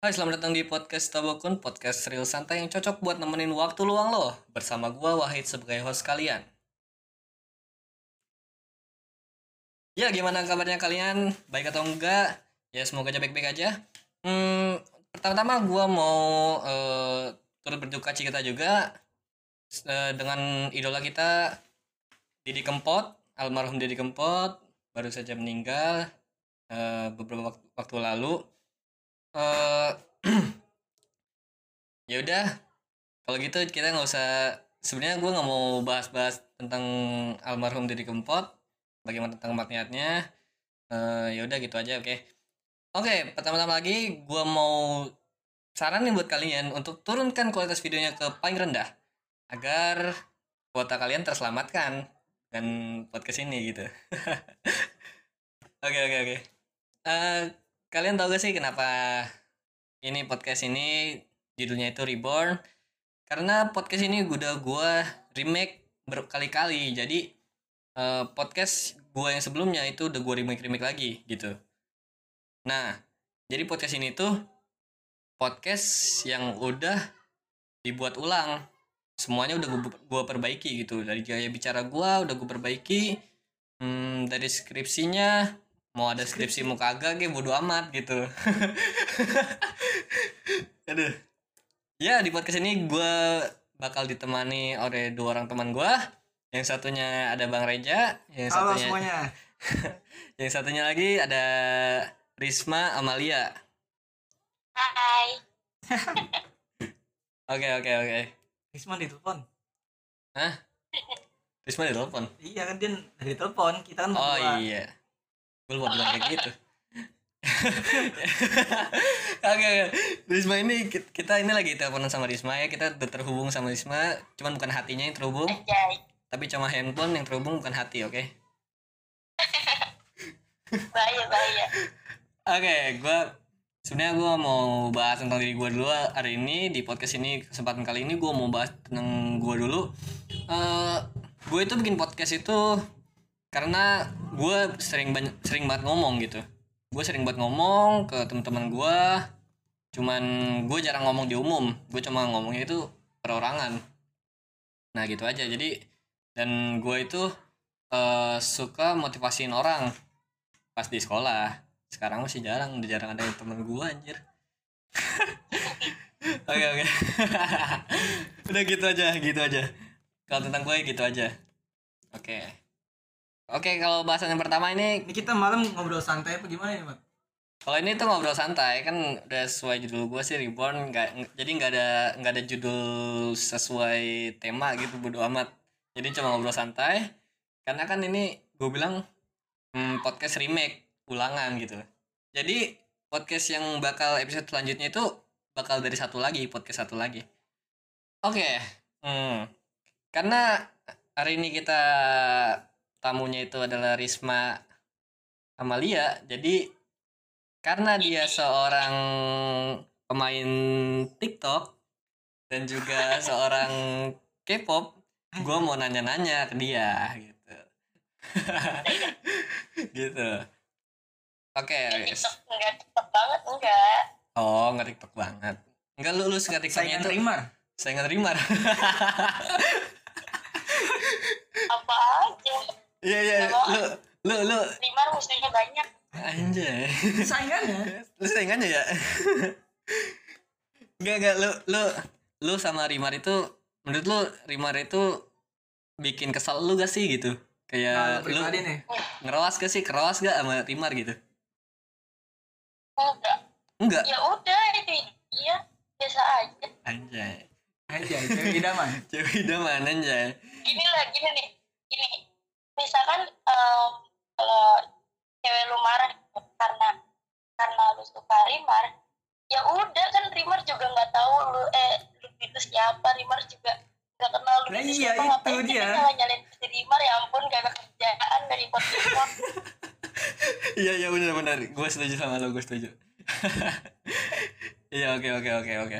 Hai, selamat datang di podcast Tabakun, podcast real santai yang cocok buat nemenin waktu luang lo. Bersama gua Wahid sebagai host kalian. Ya, gimana kabarnya kalian? Baik atau enggak? Ya, semoga aja baik-baik aja. Hmm, pertama-tama gua mau eh, turut berduka cita juga eh, dengan idola kita Didi Kempot, almarhum Didi Kempot, baru saja meninggal eh, beberapa waktu, waktu lalu eh ya udah. Kalau gitu kita nggak usah sebenarnya gue nggak mau bahas-bahas tentang almarhum Didi Kempot bagaimana tentang maknanya Eh ya udah gitu aja oke. Oke pertama-tama lagi gue mau saranin buat kalian untuk turunkan kualitas videonya ke paling rendah agar kuota kalian terselamatkan dan podcast ini gitu. Oke oke oke. Eh, kalian tahu gak sih kenapa ini podcast ini judulnya itu Reborn? Karena podcast ini udah gua remake berkali-kali. Jadi eh, podcast gua yang sebelumnya itu udah gua remake-remake lagi gitu. Nah, jadi podcast ini tuh podcast yang udah dibuat ulang. Semuanya udah gua perbaiki gitu. Dari gaya bicara gua udah gua perbaiki. Hmm, dari skripsinya mau ada skripsi mau kagak gue bodo amat gitu aduh ya di podcast ini gue bakal ditemani oleh dua orang teman gue yang satunya ada bang Reja yang Halo satunya semuanya. yang satunya lagi ada Risma Amalia Hai. oke oke oke Risma di telepon. Risma di telepon Iya kan dia dari telepon. Kita kan oh berdua. iya gue lupa bilang kayak gitu Oke, oke. Risma ini ki- kita ini lagi teleponan sama Risma ya. Kita udah terhubung sama Risma, cuman bukan hatinya yang terhubung, Anjay. tapi cuma handphone yang terhubung bukan hati, oke? Bahaya, bahaya. Oke, gua sebenarnya gua mau bahas tentang diri gua dulu hari ini di podcast ini kesempatan kali ini gua mau bahas tentang gua dulu. Eh, gue itu bikin podcast itu karena gue sering banyak sering banget ngomong gitu. Gue sering banget ngomong ke teman-teman gue. Cuman gue jarang ngomong di umum. Gue cuma ngomongnya itu perorangan. Nah gitu aja. Jadi dan gue itu eh, suka motivasiin orang pas di sekolah sekarang masih jarang udah jarang ada yang temen gua anjir oke oke udah gitu aja gitu aja kalau tentang gue gitu aja oke oke kalau bahasan yang pertama ini Ini kita malam ngobrol santai apa gimana ya, Mat? kalau ini tuh ngobrol santai kan udah sesuai judul gue sih reborn nggak ng- jadi nggak ada nggak ada judul sesuai tema gitu bodo amat jadi cuma ngobrol santai karena kan ini gue bilang hmm, podcast remake ulangan gitu jadi podcast yang bakal episode selanjutnya itu bakal dari satu lagi podcast satu lagi oke hmm. karena hari ini kita tamunya itu adalah Risma Amalia jadi karena dia seorang pemain TikTok dan juga seorang K-pop, gue mau nanya-nanya ke dia gitu. gitu. Oke, guys. TikTok enggak TikTok banget enggak. oh nggak TikTok banget. Enggak lu lu suka TikToknya itu Rimar. saingan Rimar. Apa aja. Iya iya lu lu lu Rimar musuhnya banyak. anjay. Saingannya. lu saingannya ya Enggak enggak lu lu lu sama Rimar itu menurut lu Rimar itu bikin kesal lu gak sih gitu Nah, kayak lu pribadi nih. ngerawas gak sih kerawas gak sama Rimar gitu Enggak. enggak Ya udah itu iya biasa aja. anjay Aja, cewek idaman. cewek idaman anjay Gini lah gini nih. Gini. Misalkan em, kalau cewek lu marah karena karena lu suka Rimar, ya udah kan Rimar juga nggak tahu lu eh lu itu siapa Rimar juga nggak kenal lu itu iya, siapa itu ngapain dia. kita nyalain si Rimar? Ya ampun gak ada kerjaan dari podcast iya iya benar benar. Gue setuju sama lo gue setuju. Iya oke oke oke oke.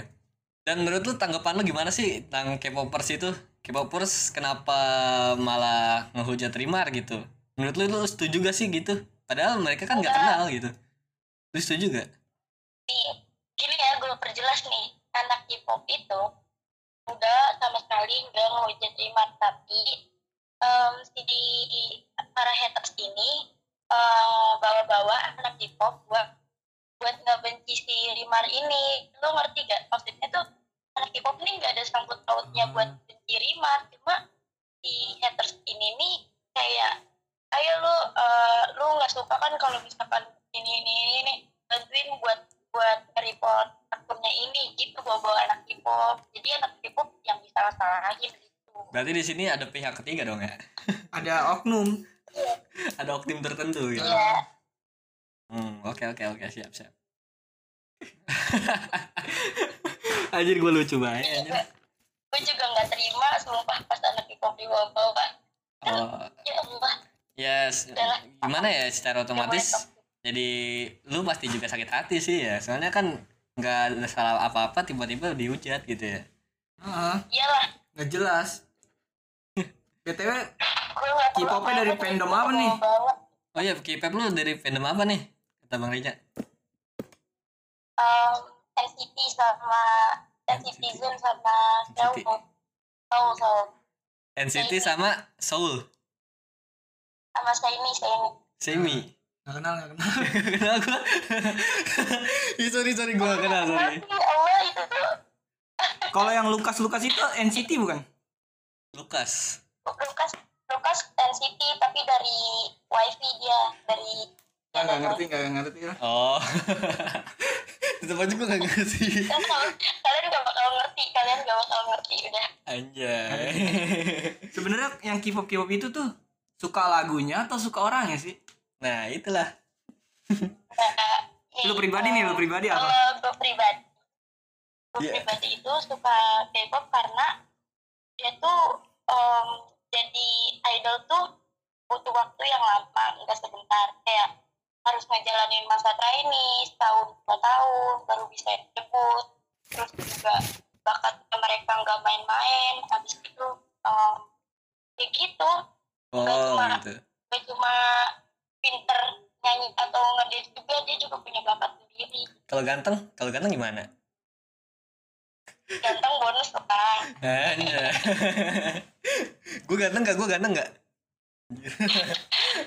Dan menurut lu tanggapan lu gimana sih tentang K-popers itu K-popers kenapa malah ngehujat Rimar gitu? Menurut lu lu setuju gak sih gitu? Padahal mereka kan nggak kenal gitu. Lu setuju gak? Nih gini ya perjelas nih. Anak K-pop itu enggak sama sekali enggak ngehujat Rimar tapi em, si para haters ini eh, bawa-bawa anak K-pop buat buat nggak benci si Rimar ini. Lo ngerti gak? Maksudnya tuh anak K-pop ini nggak ada sangkut pautnya Hmm. buat benci Rimar cuma si haters ini nih kayak ayo lu eh, lu nggak suka kan kalau misalkan ini ini ini bantuin buat buat report akunnya ini gitu bawa bawa anak K-pop jadi anak K-pop yang bisa salahin gitu Berarti di sini ada pihak ketiga dong ya? Ada oknum. Ada oknum tertentu gitu. Iya Hmm, oke oke oke siap siap. anjir gue lucu banget. Anjir. Gue juga nggak terima sumpah pas anak K-pop dibawa bawa Oh, ya Allah ya s- Udahlah. gimana ya secara otomatis jadi lu pasti juga sakit hati sih ya. Soalnya kan nggak ada salah apa-apa tiba-tiba dihujat gitu ya. Heeh, iyalah nggak jelas. BTW K-popnya dari fandom apa nih? Oh iya, K-pop lu dari fandom apa nih? Kata Bang Rija. um, NCT sama NCTzen sama NCT. Seoul Seoul Seoul NCT sama Soul. sama Shiny Shiny Semi. nggak kenal nggak kenal. kenal gua. Ih, sorry sorry gua nggak kenal sorry. Allah itu tuh Kalau yang Lukas Lukas itu NCT bukan? Lukas. Lukas Lukas NCT tapi dari wifi dia dari Nggak nggak ngerti nggak ngerti lah. Oh. Tetap aja gua gak ngerti. Kalau- kalian gak bakal ngerti kalian gak bakal ngerti udah Anjay. Sebenarnya yang K-pop K-pop itu tuh suka lagunya atau suka orangnya sih? Nah, itulah. nah, Lu pribadi nih, lu pribadi apa? kalau gue pribadi gue Iya. pribadi itu suka K-pop karena dia tuh em, jadi idol tuh butuh waktu yang lama nggak sebentar kayak harus ngejalanin masa training setahun dua tahun baru bisa debut terus juga bakatnya mereka nggak main-main habis itu em, ya gitu Oh, cuma- gitu. gak cuma pinter nyanyi atau ngedance juga dia juga punya bakat sendiri Kalau ganteng, kalau ganteng gimana? ganteng bonus tuh kan Anjay. gua ganteng gak? Gua ganteng gak?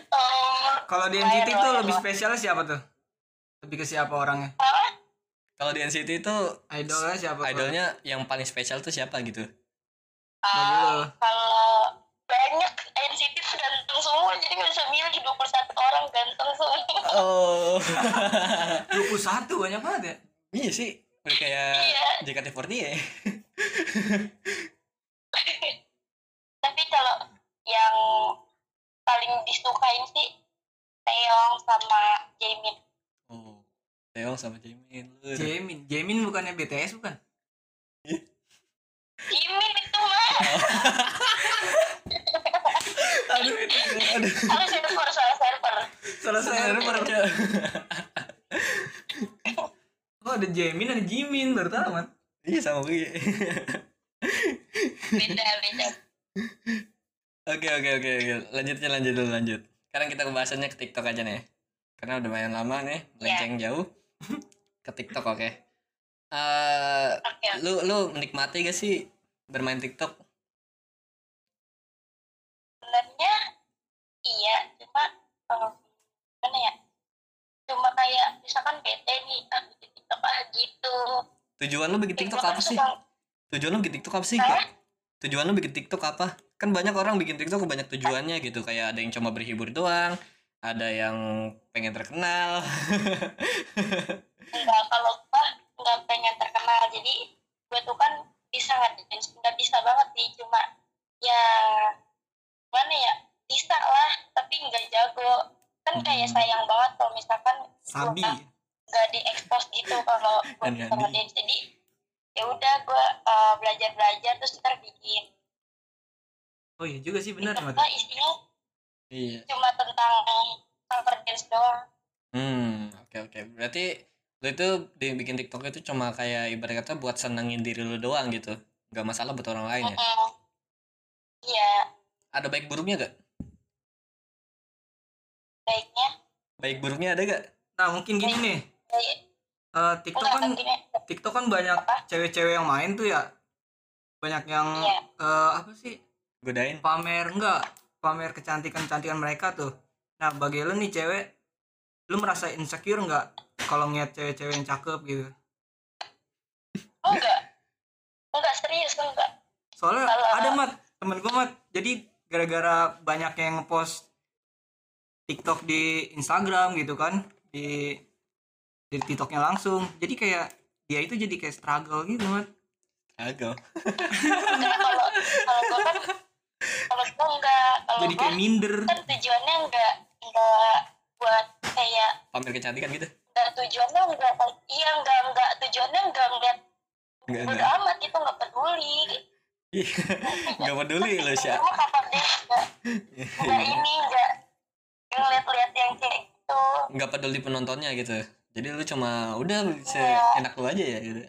Em, Kalau di NCT itu lebih spesialnya siapa tuh? Lebih ke siapa orangnya? Kalau di NCT itu Idolnya siapa? idolnya yang paling spesial tuh siapa gitu? Lo. kalau banyak NCT tuh ganteng semua jadi nggak bisa milih 21 orang ganteng semua Oh. 21 banyak banget ya? iya sih. Udah kayak Iya. JKT48 ya. tapi kalau yang paling disukain sih Taeyong sama Jaemin Oh. Teong sama Jimin. Lu. Jamin, Jamin bukannya BTS bukan? Jimin itu mah aduh, aduh. salah server salah server Selesai server. Oh ada Jamin ada Jimin baru tahu man. Iya sama gue. beda beda Oke oke oke oke. Lanjutnya lanjut dulu lanjut. Sekarang kita kebahasannya ke TikTok aja nih. Karena udah lumayan lama nih, melenceng jauh. Ke TikTok oke. Eh, oke lu lu menikmati gak sih bermain TikTok? sebenarnya iya cuma kalau gimana ya cuma kayak misalkan bete nih ah bikin tiktok ah gitu Tujuan lu bikin TikTok Gua kan apa sih? Tujuan lu bikin TikTok apa sih? Tujuan lu bikin TikTok apa? Kan banyak orang bikin TikTok banyak tujuannya gitu. Kayak ada yang cuma berhibur doang, ada yang pengen terkenal. enggak kalau gua nggak pengen terkenal jadi gue tuh kan bisa nggak bisa banget sih cuma ya gimana ya bisa lah tapi nggak jago kan kayak Hmm. sayang banget kalau misalkan Sabi. nggak diekspos gitu kalau gue jadi ya udah gue belajar belajar terus ntar bikin Oh iya juga sih benar gua isinya iya. cuma tentang cover dance doang Hmm, oke oke. Berarti lu itu di- bikin TikTok itu cuma kayak ibarat kata buat senengin diri lu doang gitu. Gak masalah buat orang lain ya. Iya Ada baik buruknya gak? baiknya Baik buruknya ada gak? Nah mungkin gini nih. baik eh, TikTok enggak kan gini TikTok kan banyak Apa? cewek-cewek yang main tuh ya banyak yang Iya. eh, apa sih godain pamer enggak. Pamer kecantikan kecantikan mereka tuh. Nah bagi lu nih cewek lu merasa insecure nggak kalau ngeliat cewek-cewek yang cakep gitu? Enggak. Enggak. Serius enggak. Soalnya Kalau- ada mat. Temen gue mat. Jadi gara-gara banyak yang ngepost TikTok di Instagram gitu kan di di TikToknya langsung. Jadi kayak dia itu jadi kayak struggle gitu mat. Enggak kalau kalau gue kan kalau gue enggak. Kalau jadi kayak minder. kan tujuannya enggak enggak buat kayak pamer kecantikan gitu? enggak tujuannya enggak iya enggak enggak. Tujuannya enggak ngeliat enggak enggak. amat itu enggak peduli. Enggak peduli lo sih dia enggak. Enggak ini enggak. Ngeliat-liat yang kayak gitu. Nggak peduli penontonnya gitu. Jadi lu cuma udah se Iya. enak lu aja ya gitu.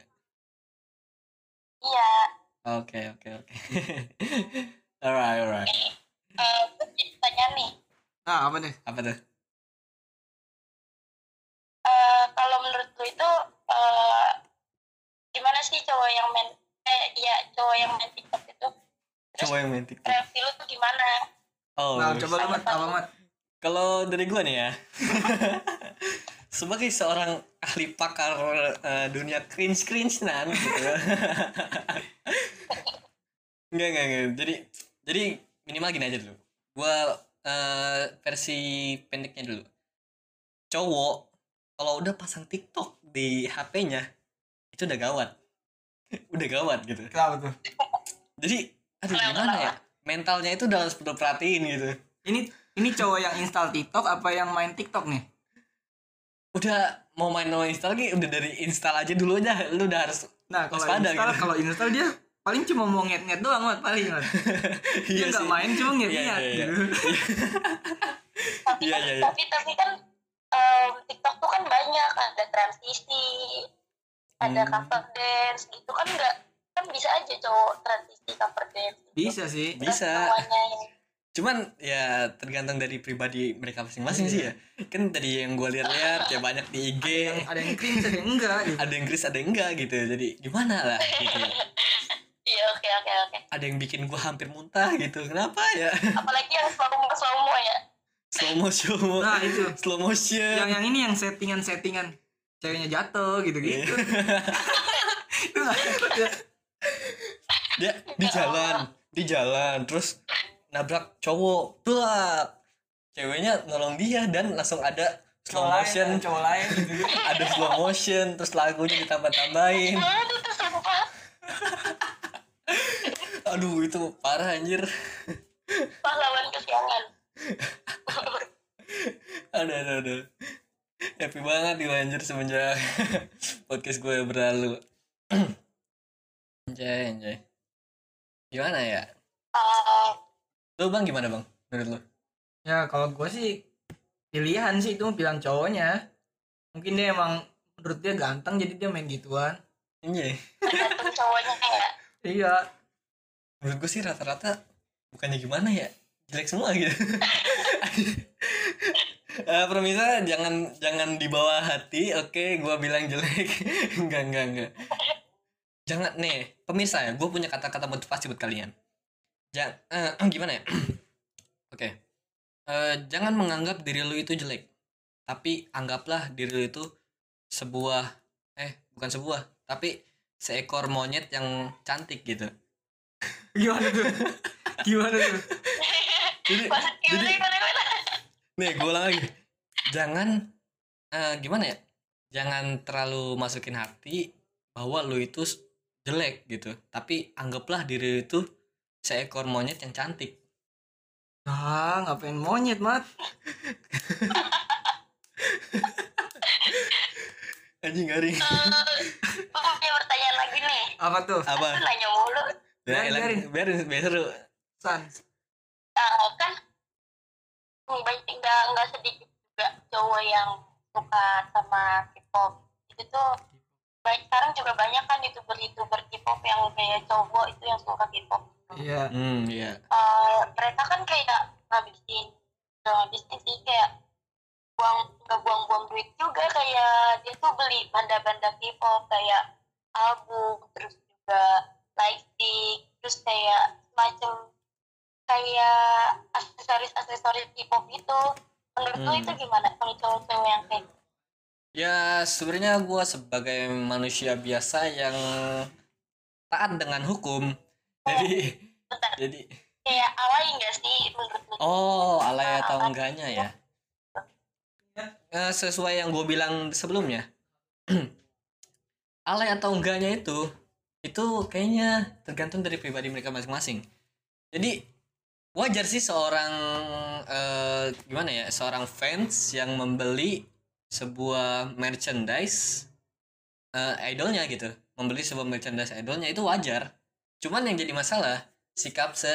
Iya. Oke oke oke alright alright. Eh terus tanya nih. Nah apa nih? Apa tuh? Eh kalau menurut lu itu eh gimana sih cowok yang main eh iya cowok yang main TikTok itu? Coba yang main TikTok. reaksi lu tuh gimana? Oh nah coba lu mat apa mat. Kalau dari gua nih ya sebagai seorang ahli pakar eh, dunia cringe cringe nan gitu. Enggak, enggak, enggak. Jadi, jadi minimal gini aja dulu. Gua eh, versi pendeknya dulu. Cowok kalau udah pasang TikTok di HP-nya itu udah gawat. udah gawat gitu. kenapa tuh Jadi, aduh Kenapa, gimana ya? Mentalnya itu udah harus perlu perhatiin gitu. ini ini cowok yang install TikTok apa yang main TikTok nih Udah mau main mau install lagi udah dari install aja dulu aja lu udah harus nah kalau install gitu. kalau install dia paling cuma mau nget-nget doang mat paling mat dia nggak main cuma Iya, nget-nget iya, iya. gitu tapi Iya, kan iya, iya. tapi tapi kan em, TikTok tuh kan banyak ada transisi ada Hmm. cover dance gitu kan enggak kan bisa aja cowok transisi cover dance gitu. bisa sih Terus Bisa. semuanya Cuman ya tergantung dari pribadi mereka masing-masing sih ya. Kan tadi yang gue lihat-lihat ya banyak di IG. yang ada yang cringe ada yang enggak gitu ada yang Chris ada yang enggak gitu jadi gimana lah gitu iya oke oke oke. Ada yang bikin gua hampir muntah gitu. Kenapa ya? Apalagi yang slow mo slow mo ya. Slow motion slow, nah itu. Slow motion. Yang yang ini yang settingan settingan ceweknya jatuh gitu gitu itu nggak takut dia di jalan di jalan. Terus nabrak cowok. Blak ceweknya nolong dia dan langsung ada slow cowok lain motion. cowok lain gitu. Ada slow motion terus lagunya tuh sumpah aduh itu parah anjir. Pahlawan kesiangan. Aduh aduh aduh. Happy banget gue anjir semenjak podcast gue berlalu. Anjay anjay. Gimana ya? Eh, lu bang gimana bang menurut lu ya kalau gue sih pilihan sih itu pilihan cowoknya. Mungkin dia emang menurut dia ganteng jadi dia main gituan. Anjay. tergantung cowoknya ya. Iya menurut gue sih rata-rata bukannya gimana ya jelek semua gitu. Eh permisa jangan jangan dibawa hati oke gua bilang jelek. Enggak enggak enggak. Jangan nih pemirsa ya gue punya kata-kata motivasi buat kalian. Jangan gimana ya? Oke. Eh, jangan menganggap diri lu itu jelek tapi anggaplah diri lu itu sebuah eh bukan sebuah tapi seekor monyet yang cantik gitu gimana tuh? Gimana tuh? Jadi Gimana, jadi gimana, gimana? nih gue ulang lagi. Jangan eh, gimana ya? Jangan terlalu masukin hati bahwa lu itu jelek gitu. Tapi anggaplah diri lu itu seekor monyet yang cantik. Ah ngapain monyet mat? Anjing garing Eh, gue punya pertanyaan lagi nih. Apa tuh? Apa nanya mulu biarin Biarin, biarin biar seru. San. Eh, kan banyak nggak nggak sedikit juga cowok yang suka sama K-pop. Itu tuh baik sekarang juga banyak kan youtuber youtuber K-pop yang kayak cowok itu yang suka K-pop. Iya. Hmm iya. Eh, mereka kan kayak ngabisin ngabisin sih kayak buang nggak buang-buang duit juga. Kayak dia tuh beli banda-banda K-pop kayak album terus juga lightstick terus kayak semacam kayak aksesoris aksesoris K-pop itu menurut lu Hmm. itu gimana kalau cowok-cowok yang kayak gitu? Ya sebenarnya gue sebagai manusia biasa yang taat dengan hukum. Jadi bentar jadi kayak alay nggak sih menurut lu oh alay atau enggaknya ya. Eh, sesuai yang gue bilang sebelumnya. alay atau enggaknya itu itu kayaknya tergantung dari pribadi mereka masing-masing. Jadi wajar sih seorang eh, gimana ya seorang fans yang membeli sebuah merchandise eh, idolnya gitu. Membeli sebuah merchandise idolnya itu wajar. Cuman yang jadi masalah sikap se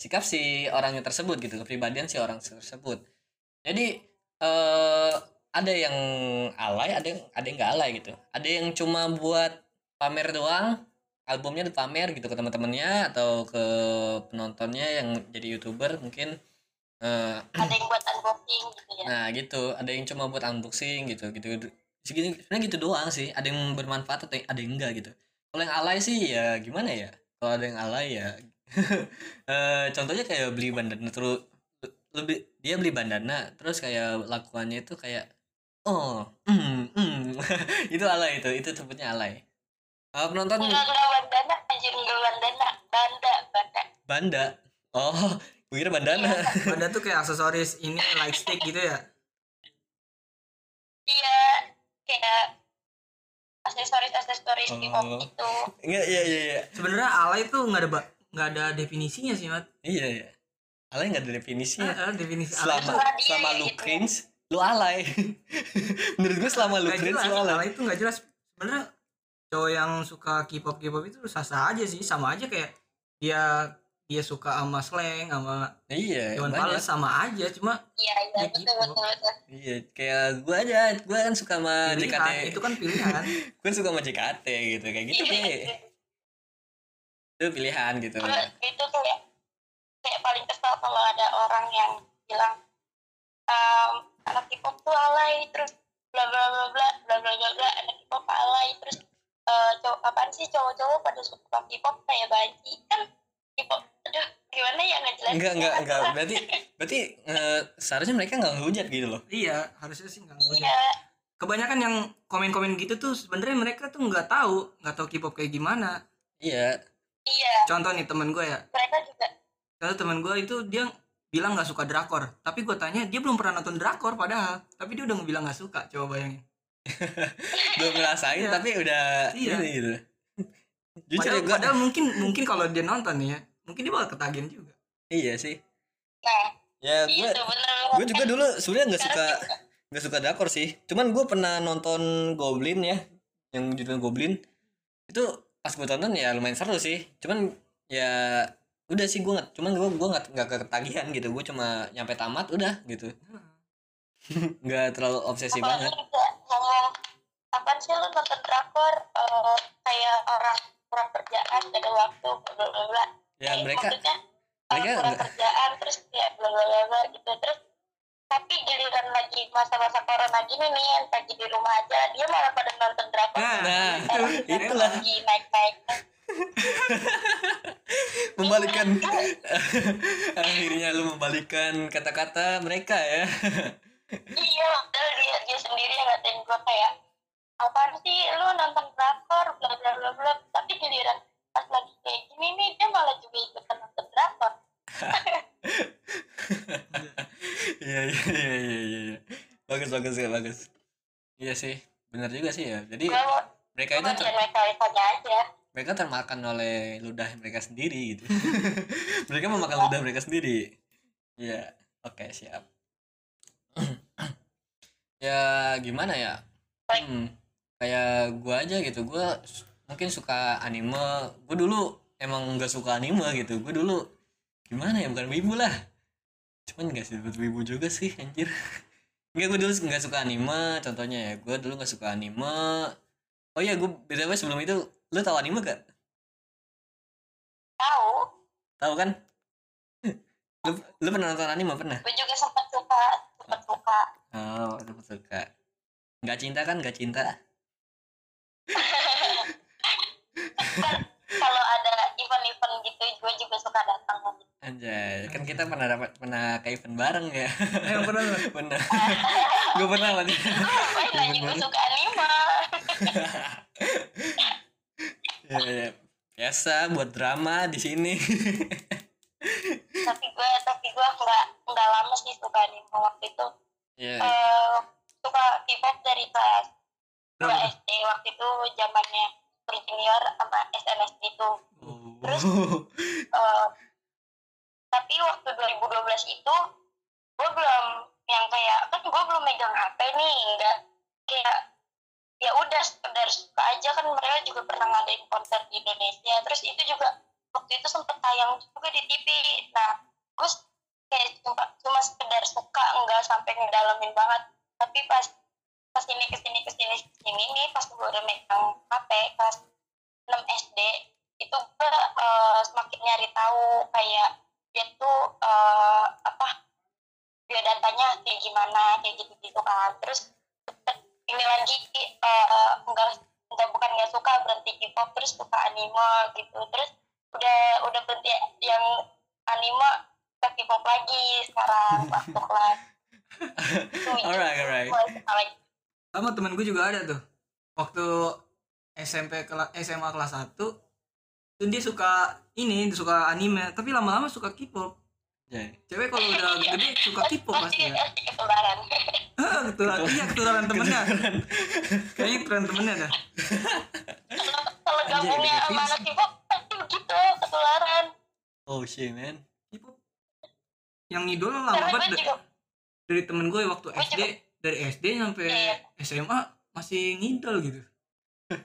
sikap si orangnya tersebut gitu kepribadian si orang tersebut. Jadi eh ada yang alay ada yang ada yang nggak alay gitu. Ada yang cuma buat pamer doang albumnya dipamer gitu ke teman-temannya atau ke penontonnya yang jadi youtuber mungkin eh, ada yang buat unboxing gitu ya Nah gitu, ada yang cuma buat unboxing gitu, gitu. Segini, sebenarnya gitu doang sih. Ada yang bermanfaat atau ada yang enggak gitu. Kalau yang alay sih ya gimana ya? Kalau ada yang alay ya, eh contohnya kayak beli bandana terus lebih dia beli bandana terus kayak lakuannya itu kayak oh mm, mm. itu alay itu itu sebutnya alay Eh, penonton enggak enggak bandana anjir enggak bandana banda banda banda oh gue kira bandana Ada tuh kayak aksesoris ini lightstick gitu ya. iya kayak aksesoris aksesoris Oh. K-pop itu enggak iya iya iya Sebenarnya alay tuh nggak ada nggak ada definisinya sih, Mat. iya iya alay nggak ada definisinya Eh, eh, definisi alay selama Dia selama yang lu gitu. cringe lu alay menurut gue selama lu nggak cringe jelas. lu alay Alay itu nggak jelas. Sebenarnya cowok yang suka K-pop K-pop itu sah-sah aja sih, sama aja kayak dia dia suka sama slang sama iya Iwan banyak. Fals sama aja cuma iya iya Ya betul gitu. betul betul. Iya kayak gue aja gue kan suka sama JKT pilihan itu kan pilihan. Gue suka sama JKT gitu kayak gitu Iya, deh itu pilihan gitu. Kalau itu kayak kayak paling kesel kalau ada orang yang bilang ehm, anak K-pop tuh alay terus bla bla bla bla bla bla bla bla anak K-pop alay terus eh cowok apaan sih cowok-cowok pada suka K-pop kayak banci kan K-pop aduh gimana ya ngejelasin enggak enggak enggak berarti berarti eh, seharusnya mereka nggak ngehujat gitu loh. Iya harusnya sih nggak ngehujat. iya. Kebanyakan yang komen-komen gitu tuh sebenarnya mereka tuh nggak tahu nggak tahu K-pop kayak gimana. Iya. Iya. Contoh nih temen gue ya. Mereka juga. Contoh temen gue itu dia bilang nggak suka drakor. Tapi gue tanya dia belum pernah nonton drakor padahal. Tapi dia udah ngebilang nggak suka coba bayangin belum ngerasain Iya. tapi udah Iya. ini gitu. Jujur padahal, ya gue padahal mungkin mungkin kalau dia nonton ya mungkin dia bakal ketagihan juga. Iya sih. Nah ya gue bener gue juga dulu sebenarnya nggak suka nggak suka drakor sih. Cuman gue pernah nonton Goblin ya yang judulnya Goblin. Itu pas gue tonton ya lumayan seru sih. Cuman ya udah sih gue nggak cuman gue gue nggak nggak ketagihan gitu. Gue cuma nyampe tamat udah gitu. Nggak terlalu obsesi apalagi banget. juga apaan sih lu nonton drakor eh, kayak orang kurang kerjaan gak ada waktu bla bla bla. Ya mereka maksudnya, mereka kurang nggak- kerjaan terus kayak bla bla bla gitu. Terus tapi giliran lagi masa-masa corona gini nih yang lagi di rumah aja dia malah pada nonton drakor. Nah, nah itu, itulah. lagi naik-naik. Membalikan. Akhirnya lu membalikan kata-kata mereka ya. Iya padahal dia dia sendiri yang ngatain gue kayak apaan sih? Lu nonton drakor bla bla bla bla. Tapi giliran pas lagi kayak gini nih dia malah juga ikutan nonton drakor. Iya iya iya iya iya iya. bagus bagus ya bagus. Iya sih benar juga sih ya. Jadi gue mereka itu ter- mereka aja. mereka termakan oleh ludah mereka sendiri gitu. Mereka memakan ludah mereka sendiri. Iya oke siap. Ya gimana ya? Hmm, kayak gua aja gitu. Gua s- mungkin suka anime. Gua dulu emang nggak suka anime gitu. Gua dulu gimana ya bukan wibu lah. Cuman nggak sih wibu juga sih anjir. Enggak, gue dulu nggak suka anime. Contohnya ya gue dulu nggak suka anime. Oh iya gue btw sebelum itu lu tahu anime gak tahu. Tahu kan? Lu, lu pernah nonton anime pernah? Gue juga sempat suka sempat suka. Oh lu suka. Nggak cinta kan? Nggak cinta kalau ada event-event gitu gue juga suka datang kan. anjay kan kita pernah dapat pernah ke event bareng ya? Eh, Emang pernah pernah. Gue pernah lagi gue lagi gue suka anime. Ya, ya. biasa buat drama di sini. フフフ。K-pop lagi sekarang waktu kelas Alright, alright. sama temen gue juga ada tuh. Waktu SMP kelas SMA kelas 1 tuh dia suka ini suka anime tapi lama-lama suka K-pop. Ya. cewek kalau udah gede suka K-pop pasti ya. ketularan Ah, ketularan iya ketularan temennya. Kayaknya ketularan temennya dah. Kalau gabungnya sama anak K-pop pasti begitu ketularan. Oh shit man. Yang ngidol lama banget juga dari temen gue waktu Gue SD dari SD sampai Iya. SMA masih ngidol gitu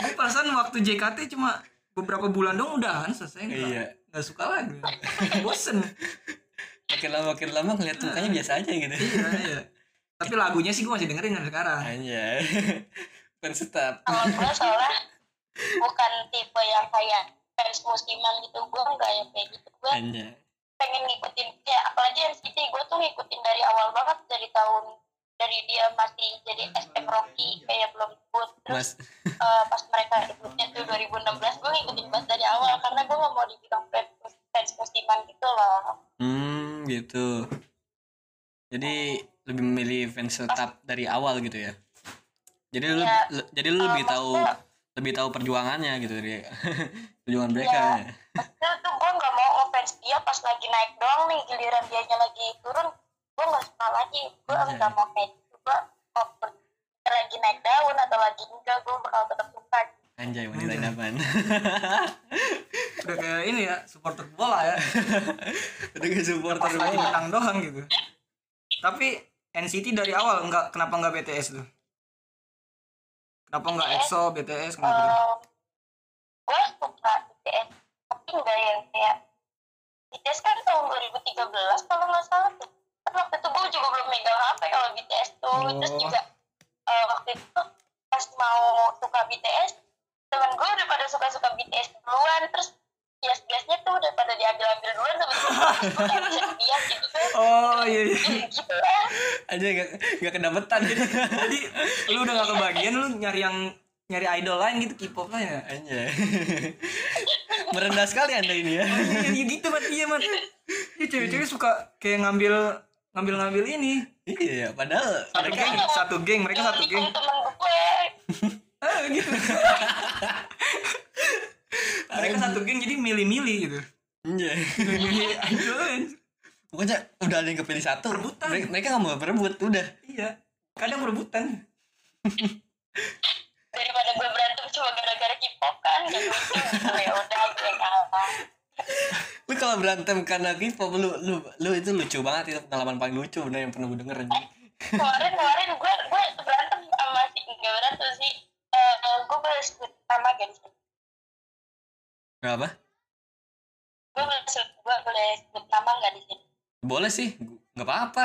Gue perasaan waktu JKT cuma beberapa bulan dong udahan selesai nggak Iya. nggak suka lagi bosen Makin lama makin lama ngeliat mukanya biasa aja gitu. iya iya tapi lagunya sih gue masih dengerin sampai sekarang Anjay. Bukan tetap. kalau gue soalnya bukan tipe yang kayak fans musiman gitu gue enggak yang kayak gitu gue Anjay. pengen ngikutin kayak apalagi NCT gue tuh ngikutin dari awal banget dari tahun dari dia masih jadi SM Rocky kayak belum debut Mas. terus eh, pas mereka debutnya tuh 2016 gue ngikutin banget dari awal karena gue gak mau dibilang fans, fans musiman gitu loh Hmm, gitu. Jadi lebih memilih fans tetap dari awal gitu ya. Jadi lu lu- jadi lu lebih Eh, tahu maksudnya- lebih tahu perjuangannya gitu dari perjuangan mereka. Iya. ya. maksudnya tuh gue gak mau ngefans dia pas lagi naik doang nih giliran dianya lagi turun gue gak suka lagi gue Anjay. gak mau kayak gitu gue lagi naik daun atau lagi enggak gue bakal tetap suka Anjay wanita idaman. udah kayak ini ya supporter bola ya Udah ke supporter pas lagi bola. menang doang gitu tapi NCT dari awal nggak kenapa nggak BTS tuh kenapa nggak EXO BTS kenapa tuh? gue suka BTS tapi enggak yang kayak BTS kan tahun 2013 kalau nggak salah tuh kan waktu itu gue juga belum megang HP kalau BTS tuh terus Oh. juga eh, waktu itu pas mau suka BTS temen gue udah pada suka-suka BTS duluan terus bias-biasnya tuh udah pada diambil-ambil duluan sama kayak bisa bias gitu kan. Oh iya iya. Gitu lah Anjay gak, gak kedapetan. Jadi lu udah gak kebagian lu nyari yang nyari idol lain gitu K-pop lah ya. Anjay. Merendah sekali anda ini ya. iya iya gitu mat. Iya mat. Iya cewek-cewek suka kayak ngambil ngambil ngambil ini. Iya, padahal satu geng satu geng mereka satu geng. temen gue. Ah gitu mereka satu geng jadi milih-milih gitu Anjay. milih-milih. Pokoknya udah ada yang kepilih satu. Rebutan. Mereka, mereka gak mau berebut, udah. iya kadang berebutan daripada gue berantem cuma gara-gara K-pop kan gak lucu ya udah gue kalah Lu kalau berantem karena K-pop lu, lu, lu itu lucu banget itu pengalaman paling lucu bener yang pernah gue denger anjing. kemarin kemarin gue gue berantem sama si nggak berantem sih eh gue sebut nama gak di sini Gak apa? gue boleh sebut gue boleh sebut nama nggak di sini Boleh sih, gak apa-apa.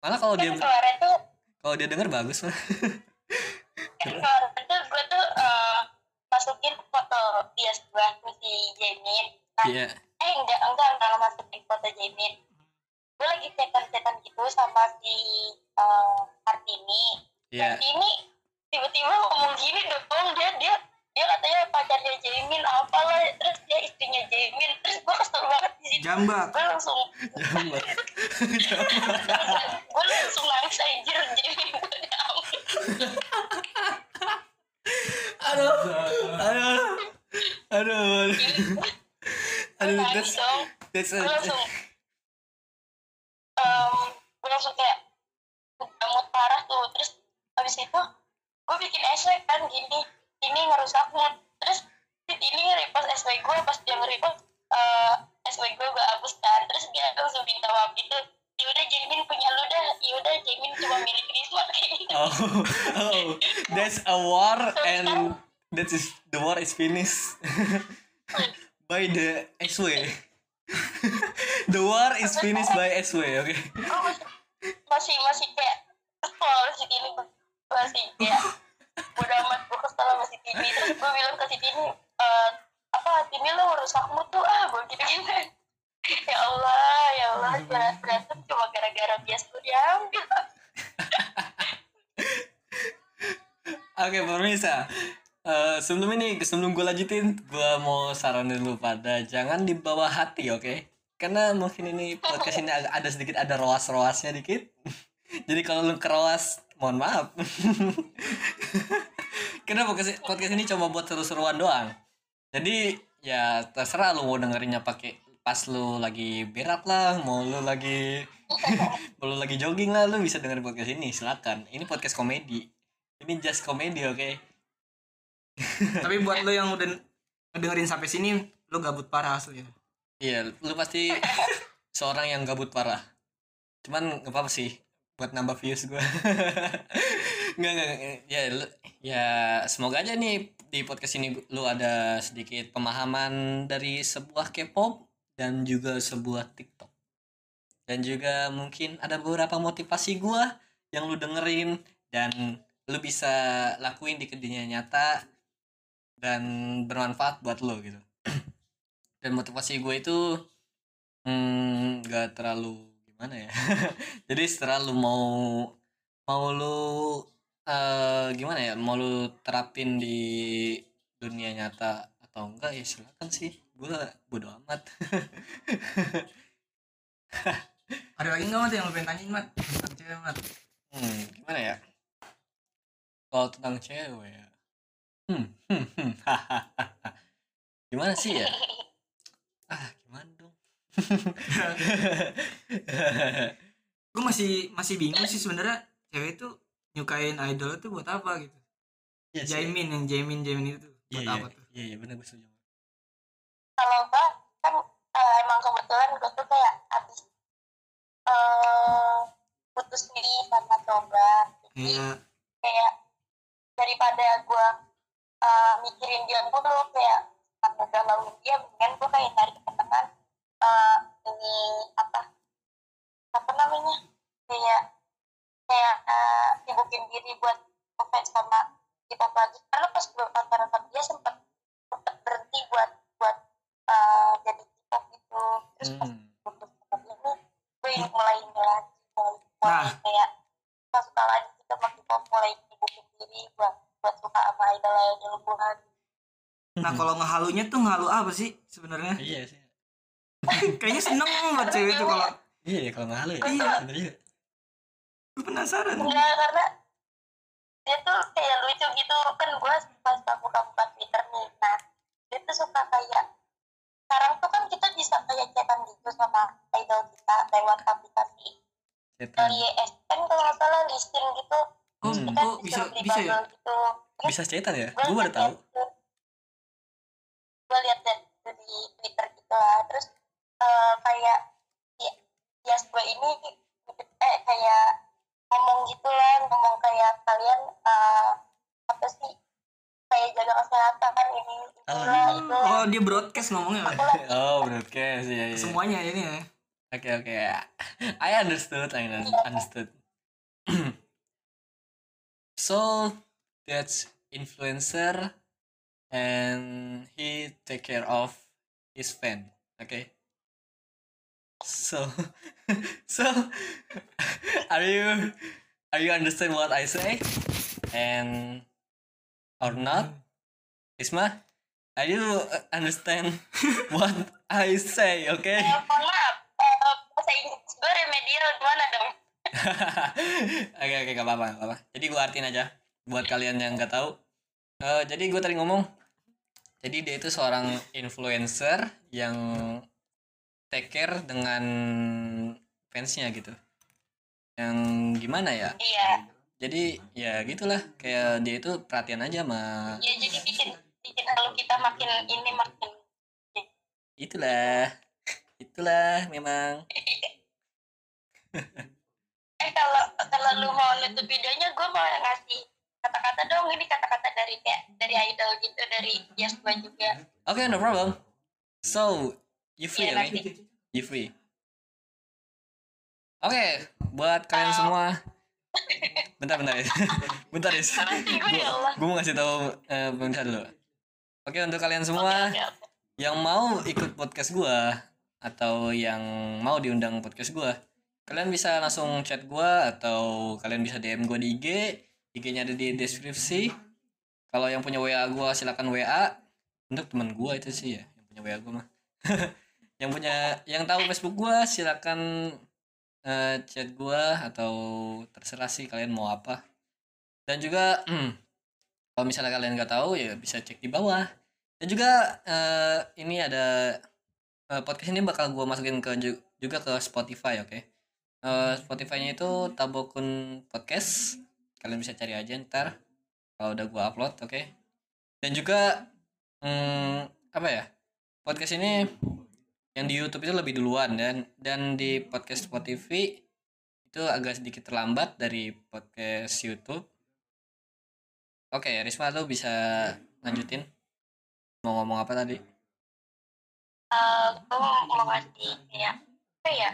Malah kalau dia kemarin tuh kalau dia denger bagus lah. kemarin tuh gue tuh eh, masukin foto bias gue tuh si Jamin nah Iya. eh enggak enggak enggak masukin foto Jamin gue lagi cetan-cetan gitu sama si eh, Kartini Iya. ini tiba-tiba ngomong gini dong dia dia dia katanya pacarnya Jamin apalah terus dia istrinya Jamin terus gue kesel banget di situ jambak gue langsung. Jambat. gue langsung nangis anjir Jamin gue Aduh. Aduh. Aduh. Aduh, nangis that's that's gue langsung um, gue langsung kayak parah tuh terus habis itu gue bikin essay kan gini ini ngerusak mood. Terus ini nge-repost essay gue pas dia nge-repost uh, essay gue gue hapus kan. Terus dia langsung minta maaf gitu. Yaudah Jamin punya lu dah. Yaudah Jamin cuma milik Risma kayak gitu Oh, oh, that's a war and that is the war is finished. By the SW. the war is finished by SW, oke. gue masih masih masih kayak kesel si Tini masih kayak udah amat gue kesel sama si Tini terus gue bilang ke si Tini "Eh, apa Tini lo ngerusak mood tuh ah gue gitu gitu ya Allah ya Allah ber- berantem cuma gara-gara bias tuh diambil Oke, pemirsa. Eh, sebelum ini, sebelum gue lanjutin, gue mau saranin dulu pada jangan dibawa hati, oke? Karena mungkin ini podcast ini agak ada sedikit ada roas-roasnya dikit. Jadi kalau lu keroas, mohon maaf. Karena podcast, podcast ini cuma buat seru-seruan doang. Jadi ya terserah lu mau dengerinnya pakai pas lu lagi berak lah, mau lu lagi mau lu lagi jogging lah, lu bisa dengerin podcast ini, silakan. Ini podcast komedi. Ini just komedi, oke? tapi buat lo yang udah ngedengerin sampai sini lo gabut parah asli Iya, lu pasti seorang yang gabut parah. Cuman nggak apa-apa sih buat nambah views gue. nggak nggak ya lu, ya semoga aja nih di podcast ini lu ada sedikit pemahaman dari sebuah K-pop dan juga sebuah TikTok. Dan juga mungkin ada beberapa motivasi gue yang lu dengerin dan lu bisa lakuin di dunia nyata dan bermanfaat buat lo gitu dan motivasi gue itu hmm, nggak terlalu gimana ya? Jadi setelah lu mau mau lu eh gimana ya? Mau lu terapin di dunia nyata atau enggak ya silakan sih. Gue bodo amat. Ada lagi nggak mat yang lo pengen tanyain mat? Tentang cewek mat. Hmm, gimana ya? Kalau tentang cewek ya. Hmm, hmm, hmm, gimana sih ya? Ah gimana gue masih masih bingung sih sebenarnya cewek itu nyukain idol itu buat apa gitu Iya sih. Jamin yang Jamin Jamin itu Iya, buat iya, apa tuh iya, iya, benar gue setuju. kalau gue kan eh, emang kebetulan gue tuh kayak abis eh putus nih sama coba jadi Iya. kayak daripada gue uh, mikirin dia mulu kayak karena galauin dia mendingan gue kayak cari teman uh, ini apa apa namanya kayak kayak uh, sibukin diri buat ngefans sama kita lagi karena pas gue pacaran sama dia sempet sempet berhenti buat buat uh, jadi kita gitu terus pas Hmm. putus sama dia gue ini mulai lagi mulai, mulai Nah. kayak suka suka lagi gitu sama kita mulai sibukin diri buat buat suka sama idol idol gue nah kalau ngehalunya tuh ngehalu apa sih sebenarnya iya sih. kayaknya seneng banget cewek itu kalau Iya, ya, kalau nggak halu ya. Iya. Bener juga. gue penasaran enggak karena dia tuh kayak lucu gitu kan gue pas buka-buka Twitter nih nah dia tuh suka kayak sekarang tuh kan kita bisa kayak chatan gitu sama idol kita lewat aplikasi Setan. LYSN kalau nggak salah listing gitu oh, Hmm. oh bisa bisa ya gitu Bisa cetan ya? gue baru tahu. gue lihat dari di Twitter gitu lah terus eh, kayak ya, gue ini eh kayak ngomong gitu lah ngomong kayak kalian eh, apa sih kayak jaga kesehatan ini itulah Oh. itu oh dia broadcast ngomongnya lah Oh, broadcast ya. ya. semuanya ini ya Oke, oke. I understood. I understood. so that's influencer and he take care of his fan. Okay. So so are you are you understand what I say? And or not? Isma are you uh, understand what I say oke Eh, maaf. Eh, bahasa Inggris gue remedial. Gimana dong? Oke oke gak apa-apa gak apa jadi gue artiin aja buat kalian yang nggak tahu. Eh, jadi gue tadi ngomong jadi dia itu seorang influencer yang take care dengan fansnya gitu. Yang gimana ya? Iya. Jadi ya gitulah. Kayak dia itu perhatian aja sama ya jadi bikin bikin kalau kita makin ini makin itulah. Itulah memang. Eh kalau kalau lu mau nutup videonya gue mau ngasih kata-kata dong. Ini kata-kata dari kayak dari idol gitu dari yes juga. Oke no problem. So free Iya, oke nanti. you free? Oke buat kalian semua. Bentar bentar. Ya bentar ya gue ya gue mau ngasih tahu eh, bentar dulu. Oke untuk kalian semua oke. yang mau ikut podcast gua atau yang mau diundang podcast gua kalian bisa langsung chat gua atau kalian bisa DM gua di IG IG-nya ada di deskripsi. Kalau yang punya WA gua silakan WA untuk teman gua itu sih ya yang punya WA gua mah yang punya yang tahu Facebook gua silakan eh, chat gua atau terserah sih kalian mau apa. Dan juga kalau misalnya kalian nggak tahu ya bisa cek di bawah. Dan juga eh, ini ada eh, podcast ini bakal gue masukin ke ju- juga ke Spotify oke? Eh, Spotify-nya itu Tabokun Podcast. Kalian bisa cari aja ntar kalau udah gue upload oke? Dan juga hmm, apa ya? Podcast ini yang di YouTube itu lebih duluan dan dan di podcast Spotify itu agak sedikit terlambat dari podcast YouTube. Oke Risma lu bisa lanjutin? Mau ngomong apa tadi? Eh, gue mau ngasih kayak apa ya?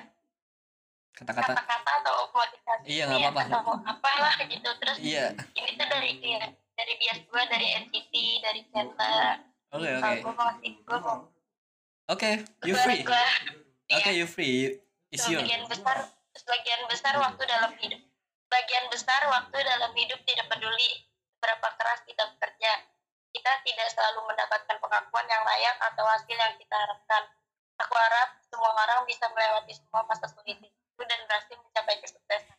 Kata-kata. Kata-kata atau motivasi Iya, nggak ya, apa-apa. atau apalah gitu. Terus iya. ini tuh dari kayak dari bias gue dari NCT dari Center oke oke. gue mau ngasih gue mau oke you gue free. gue oke you free. You- it's your sebagian besar sebagian besar waktu dalam hidup. Bagian besar waktu dalam hidup tidak peduli seberapa keras kita bekerja. Kita tidak selalu mendapatkan pengakuan yang layak atau hasil yang kita harapkan. Aku harap semua orang bisa melewati semua masa sulit itu dan berhasil mencapai kesuksesan.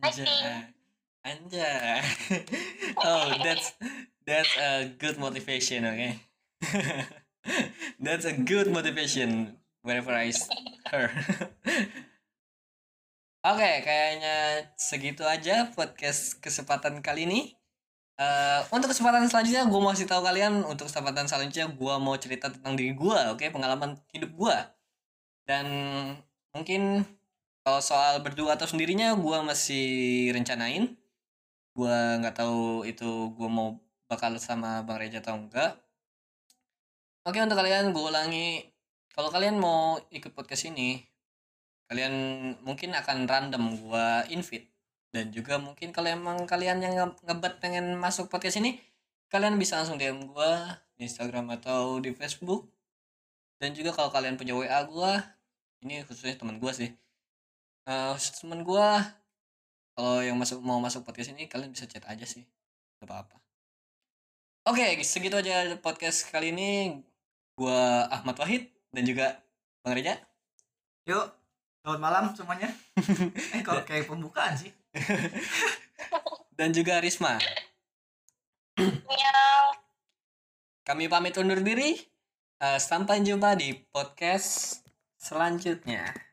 Anjay. Anjay. oh, that's that's a good motivation, okay? that's a good motivation whenever I her. Oke, kayaknya segitu aja podcast kesempatan kali ini. Eh, untuk kesempatan selanjutnya, gue mau kasih tahu kalian untuk kesempatan selanjutnya gue mau cerita tentang diri gue, oke, pengalaman hidup gue. Dan mungkin kalau soal berdua atau sendirinya gue masih rencanain gue nggak tahu itu gue mau bakal sama bang Reja atau enggak oke untuk kalian gue ulangi. Kalau kalian mau ikut podcast ini kalian mungkin akan random gue invite. Dan juga mungkin kalau emang kalian yang nge- ngebet pengen masuk podcast ini kalian bisa langsung DM gue di Instagram atau di Facebook. Dan juga kalau kalian punya WA gue ini khususnya teman gue sih. Eh, temen gua kalau yang masuk mau masuk podcast ini kalian bisa chat aja sih. Gak apa-apa. Oke segitu aja podcast kali ini gua Ahmad Wahid dan juga Bang Reja. Yuk, selamat malam semuanya. eh kok kayak pembukaan sih? dan juga Risma. Kami pamit undur diri. Eh, sampai jumpa di podcast selanjutnya